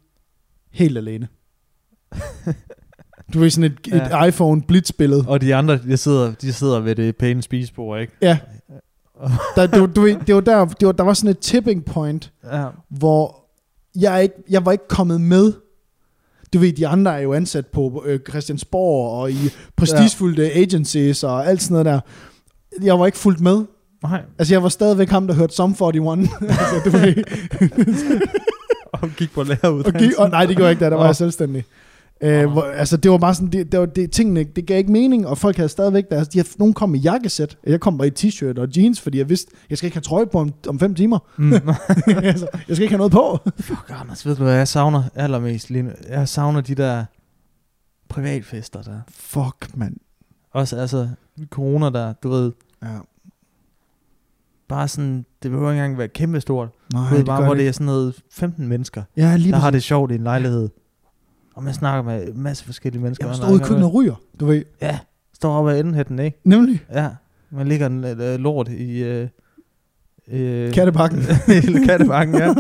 helt alene. Du ved sådan et, et Ja. iPhone Blitz-billede. Og de andre, de sidder, de sidder ved det pæne spisebord, ikke? Ja. Der, var, du ved, det var der, det var, der var sådan et tipping point, Ja. hvor jeg, ikke, jeg var ikke kommet med. Du ved, de andre er jo ansat på øh, Christiansborg og i prestigefulde ja. agencies og alt sådan noget der. Jeg var ikke fuldt med. Nej. Altså, jeg var stadigvæk ham, der hørte Sum 41. altså, du ved, Og gik på læreruddannelsen. og gik, og, nej, det gjorde jeg ikke, da der var jeg selvstændig. Øh, hvor, altså, det var bare sådan, det, det, var, det, tingene, det gav ikke mening, og folk havde stadigvæk deres, de havde, nogen kom i jakkesæt, jeg kom bare i t-shirt og jeans, fordi jeg vidste, jeg skal ikke have trøje på om, om fem timer. Mm. altså, jeg skal ikke have noget på. Fuck, Anders, ved du hvad jeg savner allermest lige nu? Jeg savner de der privatfester der. Fuck, mand. Også altså, corona der, du ved, Ja. bare sådan, det behøver ikke engang være kæmpestort. Nej, Du ved, bare, gør hvor det det er sådan noget 15 mennesker, Ja, lige der har præcis. det sjovt i en lejlighed. Og man snakker med en masse forskellige mennesker. Jeg står ude i køkkenet og ryger, du ved. Ja, står oppe ad endenhætten, ikke? Nemlig. Ja, man ligger en øh, lort i... Øh, øh, Kattepakken. i kattebakken, ja.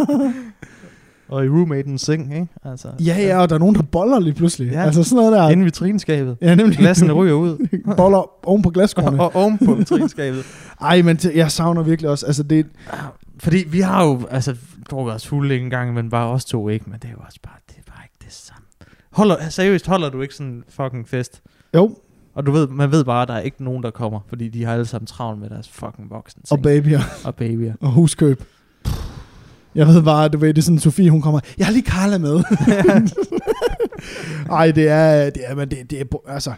Og i roommatens seng, ikke? Altså, Ja, ja, og der er nogen, der boller lige pludselig. Ja. Altså sådan noget der. Inde i vitrinskabet. Ja, nemlig. Glassene ryger ud. boller oven på glasskårene. og oven på vitrinskabet. Ej, men t- jeg savner virkelig også, altså det, Fordi vi har jo, altså, drukket os fulde en gang, men bare os to ikke. Men det er jo også bare, det er bare ikke det samme. Holder, seriøst, holder du ikke sådan en fucking fest? jo, Og du ved, man ved bare, at der er ikke nogen, der kommer, fordi de har alle sammen travlt med deres fucking voksen og babyer og babyer. og huskøb. Jeg ved bare, du ved, det er sådan, Sofie, hun kommer, jeg har lige Carla med. Ej, det er, det er, men det, det er, altså,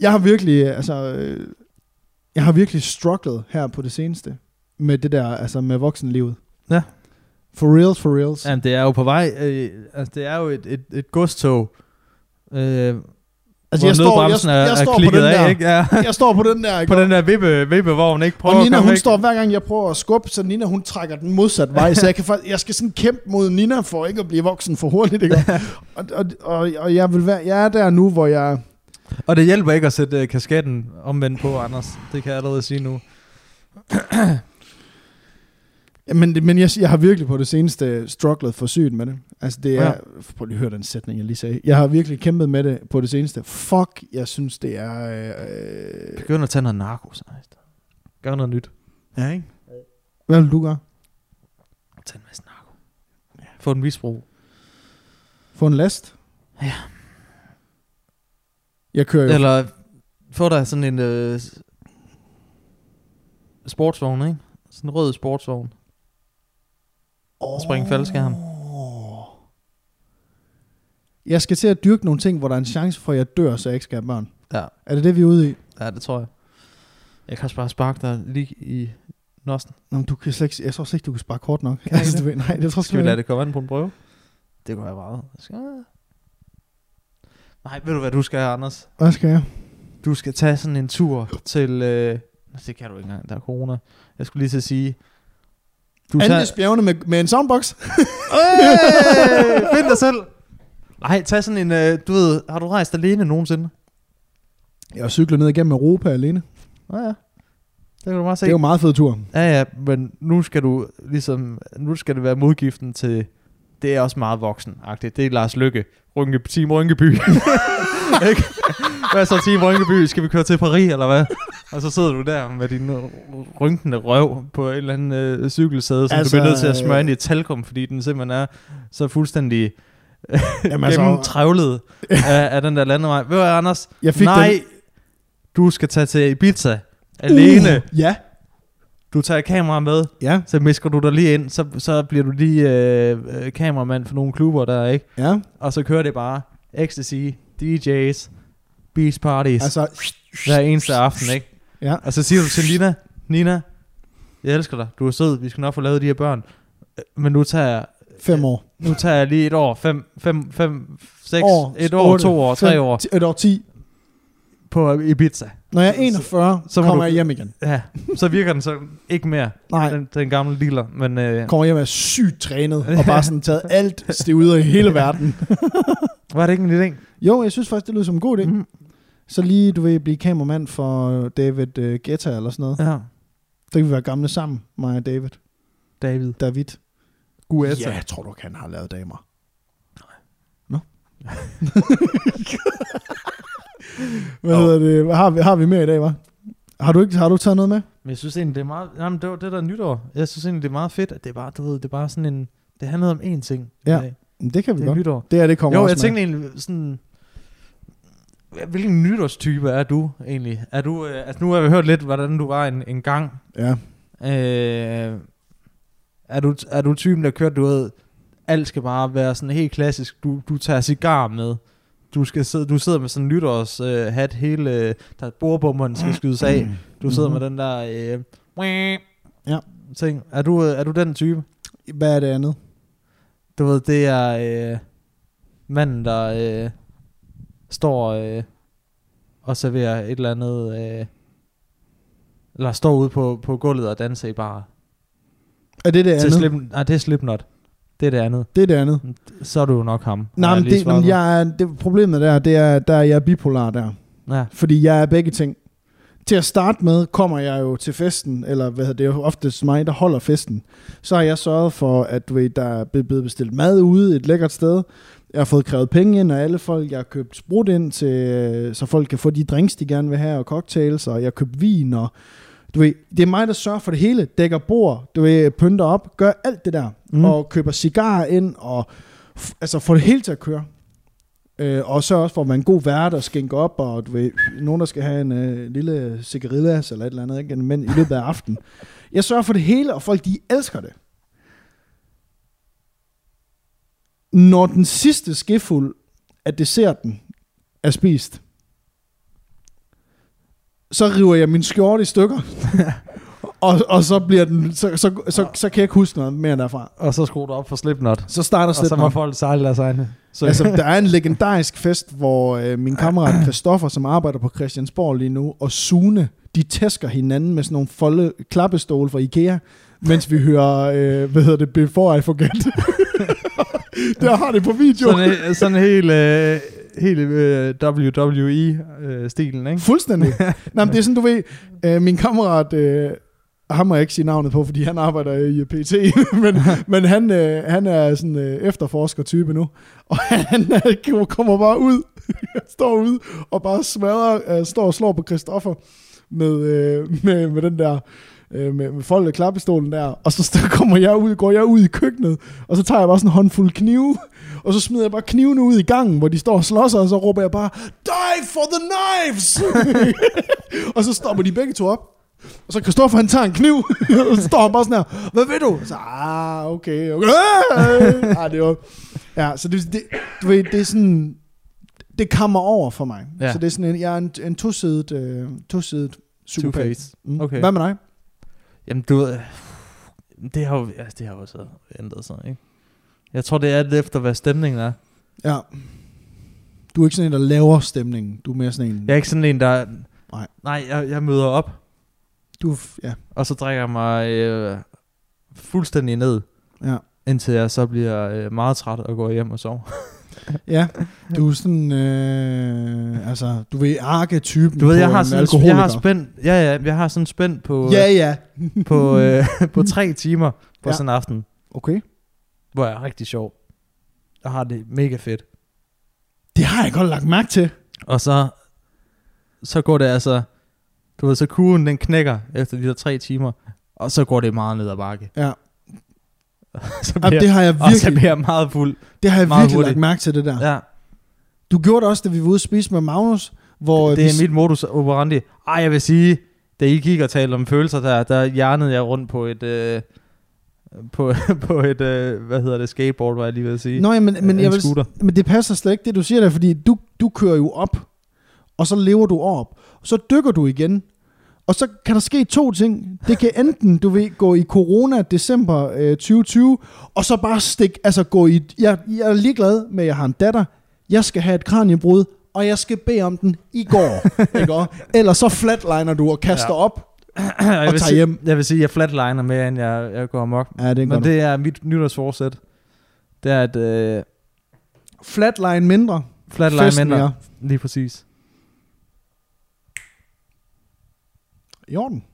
jeg har virkelig, altså, øh, jeg har virkelig strugglet her på det seneste, med det der, altså med voksenlivet. Ja. For reals, for reals. Jamen, det er jo på vej, øh, altså det er jo et, et, et godstog. Øh, altså, jeg står, jeg, jeg, er står på den der, af, ikke? Ja. jeg står på den der, ikke? på den der vippe, vippevogn, ikke? Prøv og Nina, hun væk. står hver gang, jeg prøver at skubbe, så Nina, hun trækker den modsatte vej, så jeg, kan, jeg skal sådan kæmpe mod Nina, for ikke at blive voksen for hurtigt, ikke? og, og, og, og jeg, vil være, jeg er der nu, hvor jeg... Og det hjælper ikke at sætte uh, kasketten omvendt på, Anders. Det kan jeg allerede sige nu. Men, men jeg, jeg har virkelig på det seneste strugglet for sygt med det. Altså det er... Ja. Prøv lige at høre den sætning, jeg lige sagde. Jeg har virkelig kæmpet med det på det seneste. Fuck, jeg synes, det er... Øh, Begynd at tage noget narko, så. Gør noget nyt. ja, ikke? Hvad vil du gøre? Tag en masse narko. Ja. Få en misbrug. Få en last? Ja. Jeg kører jo... Eller få dig sådan en øh, sportsvogn, ikke? Sådan en rød sportsvogn. Oh. springe faldskærm. Jeg skal til at dyrke nogle ting, hvor der er en chance for, at jeg dør, så jeg ikke skal have børn. Ja. Er det det, vi er ude i? Ja, det tror jeg. Jeg kan også bare sparke dig lige i nossen. Nå, men du kan slet ikke, jeg tror slet ikke, du kan sparke kort nok. Kan altså, du ved, nej, det tror Skal vi lade det komme an på en prøve? Det kunne jeg bare. Skal... Nej, ved du hvad du skal, Anders? Hvad skal jeg? Du skal tage sådan en tur til... Øh... Det kan du ikke engang, der er corona. Jeg skulle lige til at sige... Du Andes bjergene med, med en soundbox. Øh, find dig selv. Nej, tag sådan en, øh, du ved, har du rejst alene nogensinde? Jeg har cyklet ned igennem Europa alene. Ja, ja. Det kan du bare se. Det er jo en meget fed tur. Ja, ja, men nu skal du ligesom, nu skal det være modgiften til, det er også meget voksen-agtigt. Det er Lars Lykke, Rynke, Team Rynkeby. Ikke? hvad så, Team Rynkeby? Skal vi køre til Paris, eller hvad? Og så sidder du der med din øh, rynkende røv på et eller andet øh, cykelsæde, som altså, Altså, du bliver nødt til at smøre øh, ind i talkum, fordi den simpelthen er så fuldstændig Jamen, altså, gennemtrævlet af, af den der landevej. Ved du Anders? Jeg fik Nej, den. du skal tage til Ibiza alene. Uh, ja, Du tager kamera med, ja, så misker du dig lige ind, så, så bliver du lige øh, øh, kameramand for nogle klubber der, ikke? ja. Og så kører det bare ecstasy, DJ's, beach parties, altså, Altså, hver eneste aften, ikke? Ja. Og så siger du til Nina, Nina, jeg elsker dig, du er sød, vi skal nok få lavet de her børn, Øh, men nu tager jeg, Fem år. nu tager jeg lige et år, fem, fem, fem, seks, År, et år, otte, to år, tre fem, år ti- Et år ti. på Ibiza. Når jeg er 41, Så så kommer du- jeg hjem igen. Ja, så virker den så ikke mere, Nej, den, den gamle dealer, men øh, kommer hjem og er sygt trænet, og bare sådan taget alt stivet i hele verden. var det ikke en idé? Jo, jeg synes faktisk, det lyder som en god idé. Mm, Så lige, du vil blive kameramand for David uh, Guetta eller sådan noget. ja, Så kan vi være gamle sammen, mig og David. David. David. Guetta. Ja, jeg tror du, han har lavet damer. Nå. Hvad Nå. hedder det? Hvad har vi, har vi mere i dag, var? Har du, ikke, har du taget noget med? Men jeg synes egentlig, det er meget... Jamen, det var det der er nytår. Jeg synes egentlig, det er meget fedt, at det er bare, du ved, det er bare sådan en... Det handler om én ting. i Ja, dag. Det kan vi Det er godt. nytår. Det er det kommer Jo, også jeg med. tænkte egentlig sådan... Hvilken nytårstype er du egentlig? Er du, øh, altså nu har vi hørt lidt, hvordan du var en, en gang. Ja. Øh, er, du, er du typen, der kører, du ved, alt skal bare være sådan helt klassisk. Du, du tager cigar med. Du, skal sidde, du sidder med sådan en nytårs øh, hat hele, øh, der bordbummeren skal skydes af. Du sidder Mhm. med den der øh, Ja. ting. Er du, øh, er du den type? Hvad er det andet? Du ved, det er øh, manden, der øh, står øh, og serverer et eller andet, øh, eller står ude på, på gulvet og danser i bar. Er det det Til andet? slip, nej, det er Slipknot. Det er det andet. Det er det andet. Så er du jo nok ham. Nej, men det, men jeg er, det, problemet der, det er, der er jeg bipolar der. Ja. Fordi jeg er begge ting. Til at starte med kommer jeg jo til festen, eller hvad hedder det, det er jo oftest mig, der holder festen. Så har jeg sørget for, at du ved, der er blevet bestilt mad ude et lækkert sted. Jeg har fået krævet penge ind af alle folk. Jeg har købt sprut ind, til, øh, så folk kan få de drinks, de gerne vil have, og cocktails, og jeg har købt vin, og du ved, det er mig, der sørger for det hele. Dækker bord, du ved, pynter op, gør alt det der. Mm. Mm. Og køber cigarer ind, og f- altså får det hele til at køre. Øh, og så også får man en god vært og skænke op, og du ved, nogen, der skal have en øh, lille cigarillas eller et eller andet, ikke? men i løbet af aftenen. Jeg sørger for det hele, og folk de elsker det. Når den sidste skefuld af desserten er spist, så river jeg min skjorte i stykker. og, og så, bliver den, så, så, så, så kan jeg ikke huske noget mere derfra. Og så skruer du op for Slipknot. Så starter Og så må Slipknot. folk sejle deres egne. Så Altså, der er en legendarisk fest, hvor øh, min kammerat Christoffer, som arbejder på Christiansborg lige nu, og Sune, de tæsker hinanden med sådan nogle folde klappestole fra Ikea, mens vi hører, øh, hvad hedder det, Before I Forget. Der har det på video. sådan, sådan helt, øh, helt øh, WWE-stilen, ikke? Fuldstændig. Nej, men det er sådan, du ved, øh, min kammerat, øh, ham må jeg ikke sige navnet på, fordi han arbejder i PT, men, men han, øh, han er sådan øh, efterforsker-type nu, og han øh, kommer bare ud, han står ude og bare smadrer, øh, står og slår på Christoffer med, øh, med, med den der, øh, med, med foldet klappestolen der, og så st- kommer jeg ud, går jeg ud i køkkenet, og så tager jeg bare sådan en håndfuld knive, og så smider jeg bare knivene ud i gangen, hvor de står og slås, og så råber jeg bare, die for the knives! og så stopper de begge to op, og så Kristoffer han tager en kniv, og så står han bare sådan her, hvad vil du? Så, ah, okay, okay. ah, det var, ja, så det, det, du ved, det er sådan, det kommer over for mig. Ja. Så det er sådan en, jeg er en, en tosidet, øh, tosidet psykopat. Mm. Okay. Hvad med dig? Jamen, du ved, det har jo ja, det har jo så ændret sig, ikke? Jeg tror, det er lidt efter, hvad stemningen er. Ja. Du er ikke sådan en, der laver stemningen. Du er mere sådan en... Jeg er ikke sådan en, der... Nej. Nej, jeg, jeg møder op, Du, ja. og så drikker jeg mig øh, fuldstændig ned, Ja. indtil jeg så bliver øh, meget træt og går hjem og sover. Ja, du er sådan, øh, altså, du ved, arketypen Du ved, jeg har, en sådan, alkoholiker. jeg har spændt, ja, ja, jeg har sådan spændt på, Ja, ja. på, øh, på tre timer på Ja. sådan en aften, Okay. hvor jeg er rigtig sjov. Jeg har det mega fedt. Det har jeg godt lagt mærke til. Og så, så går det altså, du ved, så kurven den knækker efter de der tre timer, og så går det meget ned ad bakke. Ja. Så Jamen, bliver, det har jeg og så virkelig, bliver jeg meget fuld. det har jeg meget virkelig hurtigt. lagt mærke til, det der. Ja, Du gjorde det også, da vi var ude at spise med Magnus, hvor det vi, er mit modus operandi. Ej, jeg vil sige, da I gik og talte om følelser der, der hjernede jeg rundt på et, øh, på, på et, øh, hvad hedder det, skateboard, var jeg lige ved at sige. Nå, ja, men, men, En jeg vil, men det passer slet ikke, det du siger der, fordi du, du kører jo op, og så lever du op, og så dykker du igen, og så kan der ske to ting. Det kan enten, du ved, gå i corona december øh, 2020, og så bare stik, altså gå i, jeg, jeg er ligeglad med, at jeg har en datter, jeg skal have et kraniebrud, og jeg skal bede om den i går, ikke? også? Ellers så flatliner du og kaster Ja. op. jeg og vil tager sige, hjem. Jeg vil sige, jeg flatliner mere, end jeg, jeg går amok. Ja, det er Men det er mit nytårsforsæt. Det er at øh, Flatline mindre, flatline mindre. mere. Lige præcis. I orden.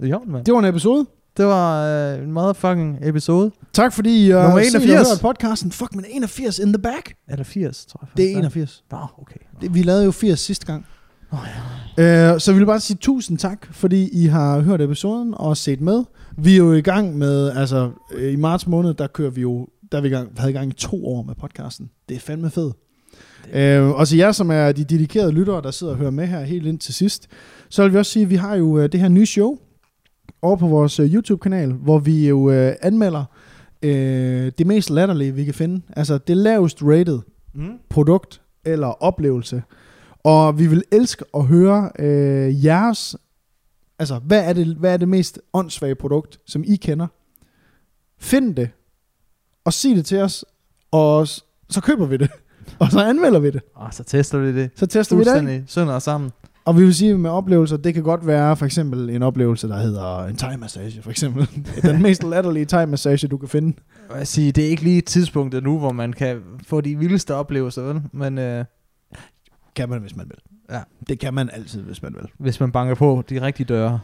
Jo, mand. Det var en episode. Det var øh, en motherfucking episode. Tak fordi I uh, Nummer set og 81. hørt podcasten. Fuck, men 81 in the back. Eller 80, tror jeg. Det er faktisk, 81. Nå, okay. Det, vi lavede jo 80 sidste gang. Åh, Uh, så vi vil bare sige tusind tak, fordi I har hørt episoden og set med. Vi er jo i gang med, altså øh, i marts måned, der kører vi jo, der er vi i gang, havde i gang i to år med podcasten. Det er fandme fedt. Uh, og til jer, som er de dedikerede lyttere, der sidder og hører med her helt ind til sidst, så vil vi også sige, at vi har jo uh, det her nye show over på vores uh, YouTube-kanal, hvor vi jo uh, anmelder uh, det mest latterlige, vi kan finde. Altså det lavest rated Mm. produkt eller oplevelse. Og vi vil elske at høre øh, jeres, altså hvad er, det, hvad er det mest åndssvage produkt, som I kender? Find det, og sig det til os, og så køber vi det, og så anmelder vi det. Og så tester vi det. Så tester vi det af. Sønder sammen. Og vi vil sige med oplevelser, det kan godt være for eksempel en oplevelse, der hedder en thai-massage, for eksempel. Den mest latterlige thai-massage, du kan finde. Jeg siger, det er ikke lige tidspunktet nu, hvor man kan få de vildeste oplevelser, vel? Men øh, Kan man, hvis man vil. Ja. Det kan man altid, hvis man vil. hvis man banker på de rigtige døre,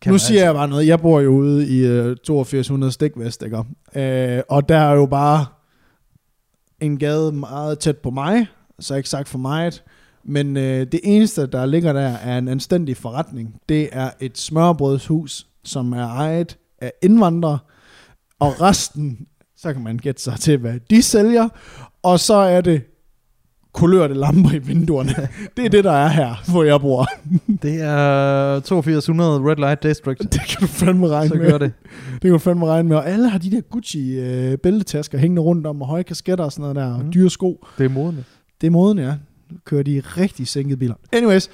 kan nu siger jeg bare noget. Jeg bor jo ude i øh, 8200 Stikvest, ikke? Øh, og der er jo bare en gade meget tæt på mig, så ikke sagt for meget. Men øh, det eneste, der ligger der, er en anstændig forretning. Det er et smørbrødshus, som er ejet af indvandrere. Og resten, så kan man gætte sig til, hvad de sælger. Og så er det kulørte lamper i vinduerne. Det er det, der er her, hvor jeg bor. Det er 8200 Red Light District. Det kan du fandme regne Så med. gør det. Det kan du fandme regne med. Og alle har de der Gucci øh, hængende rundt om, og høje kasketter og sådan noget der, og Mm. dyre sko. Det er modende. Det er måden, ja. Kører de rigtig sænkede biler. Anyways,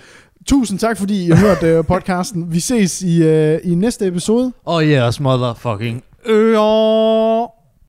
tusind tak, fordi I har hørt øh, podcasten. Vi ses i, øh, i næste episode. Og jeres motherfucking ører.